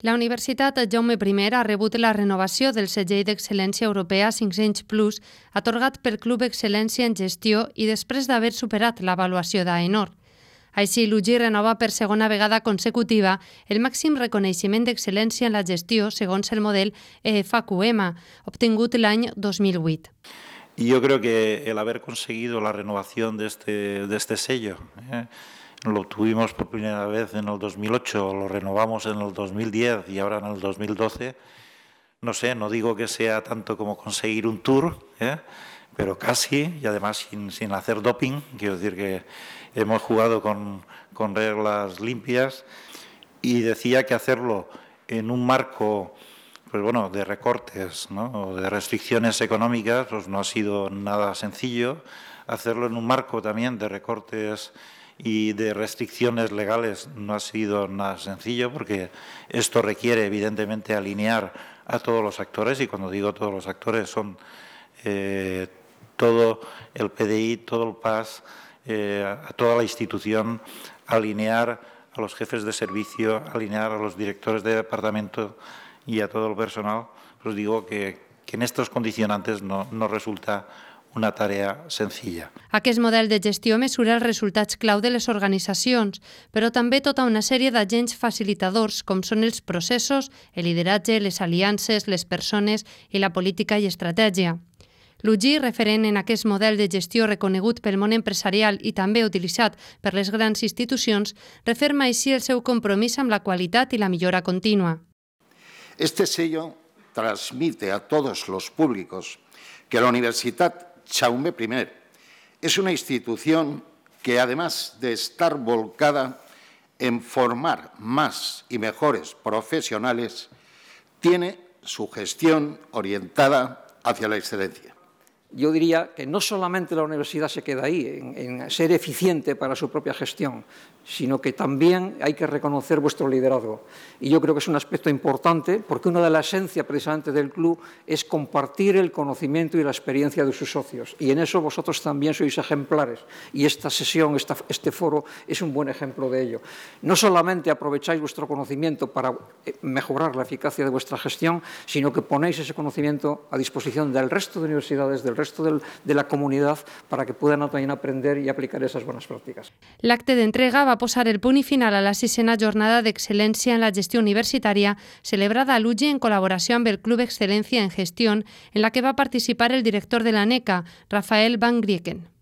La Universitat Jaume I ha rebut la renovació del segell d'Excel·lència Europea 5 anys Plus, atorgat pel Club Excel·lència en Gestió i després d'haver superat l'avaluació d'AENOR. Així, l'UGI renova per segona vegada consecutiva el màxim reconeixement d'excel·lència en la gestió segons el model EFQM, obtingut l'any 2008. Y yo creo que el haber conseguido la renovación de este, de este sello, ¿eh? Lo tuvimos por primera vez en el 2008, lo renovamos en el 2010 y ahora en el 2012, no sé, no digo que sea tanto como conseguir un tour, ¿eh? pero casi, y además sin, sin, hacer doping, quiero decir que hemos jugado con, con reglas limpias. Y decía que hacerlo en un marco pues bueno, de recortes ¿no? o de restricciones económicas, pues no ha sido nada sencillo. Hacerlo en un marco también de recortes y de restricciones legales no ha sido nada sencillo porque esto requiere evidentemente alinear a todos los actores y cuando digo todos los actores son eh, todo el PDI, todo el PAS, eh, toda la institución, alinear a los jefes de servicio, alinear a los directores de departamento, y a todo el personal, pues digo que, que en estos condicionantes no, no resulta una tarea senzilla. Aquest model de gestió mesura els resultats clau de les organitzacions, però també tota una sèrie d'agents facilitadors com són els processos, el lideratge, les aliances, les persones i la política i estratègia. L'UGI, referent en aquest model de gestió reconegut pel món empresarial i també utilitzat per les grans institucions, referma així el seu compromís amb la qualitat i la millora contínua. Este sello transmite a todos los públicos que la Universidad Chaume I es una institución que, además de estar volcada en formar más y mejores profesionales, tiene su gestión orientada hacia la excelencia. Yo diría que no solamente la universidad se queda ahí, en, en ser eficiente para su propia gestión, sino que también hay que reconocer vuestro liderazgo. Y yo creo que es un aspecto importante porque una de las esencias precisamente del club es compartir el conocimiento y la experiencia de sus socios. Y en eso vosotros también sois ejemplares. Y esta sesión, esta, este foro, es un buen ejemplo de ello. No solamente aprovecháis vuestro conocimiento para eh, mejorar la eficacia de vuestra gestión, sino que ponéis ese conocimiento a disposición del resto de universidades, del resto del, de la comunidad, para que puedan también aprender y aplicar esas buenas prácticas. L'acte d'entrega va posar el punt i final a la sisena jornada d'excel·lència en la gestió universitària celebrada a l'UGI en col·laboració amb el Club Excel·lència en Gestió, en la que va participar el director de la NECA, Rafael Van Grieken.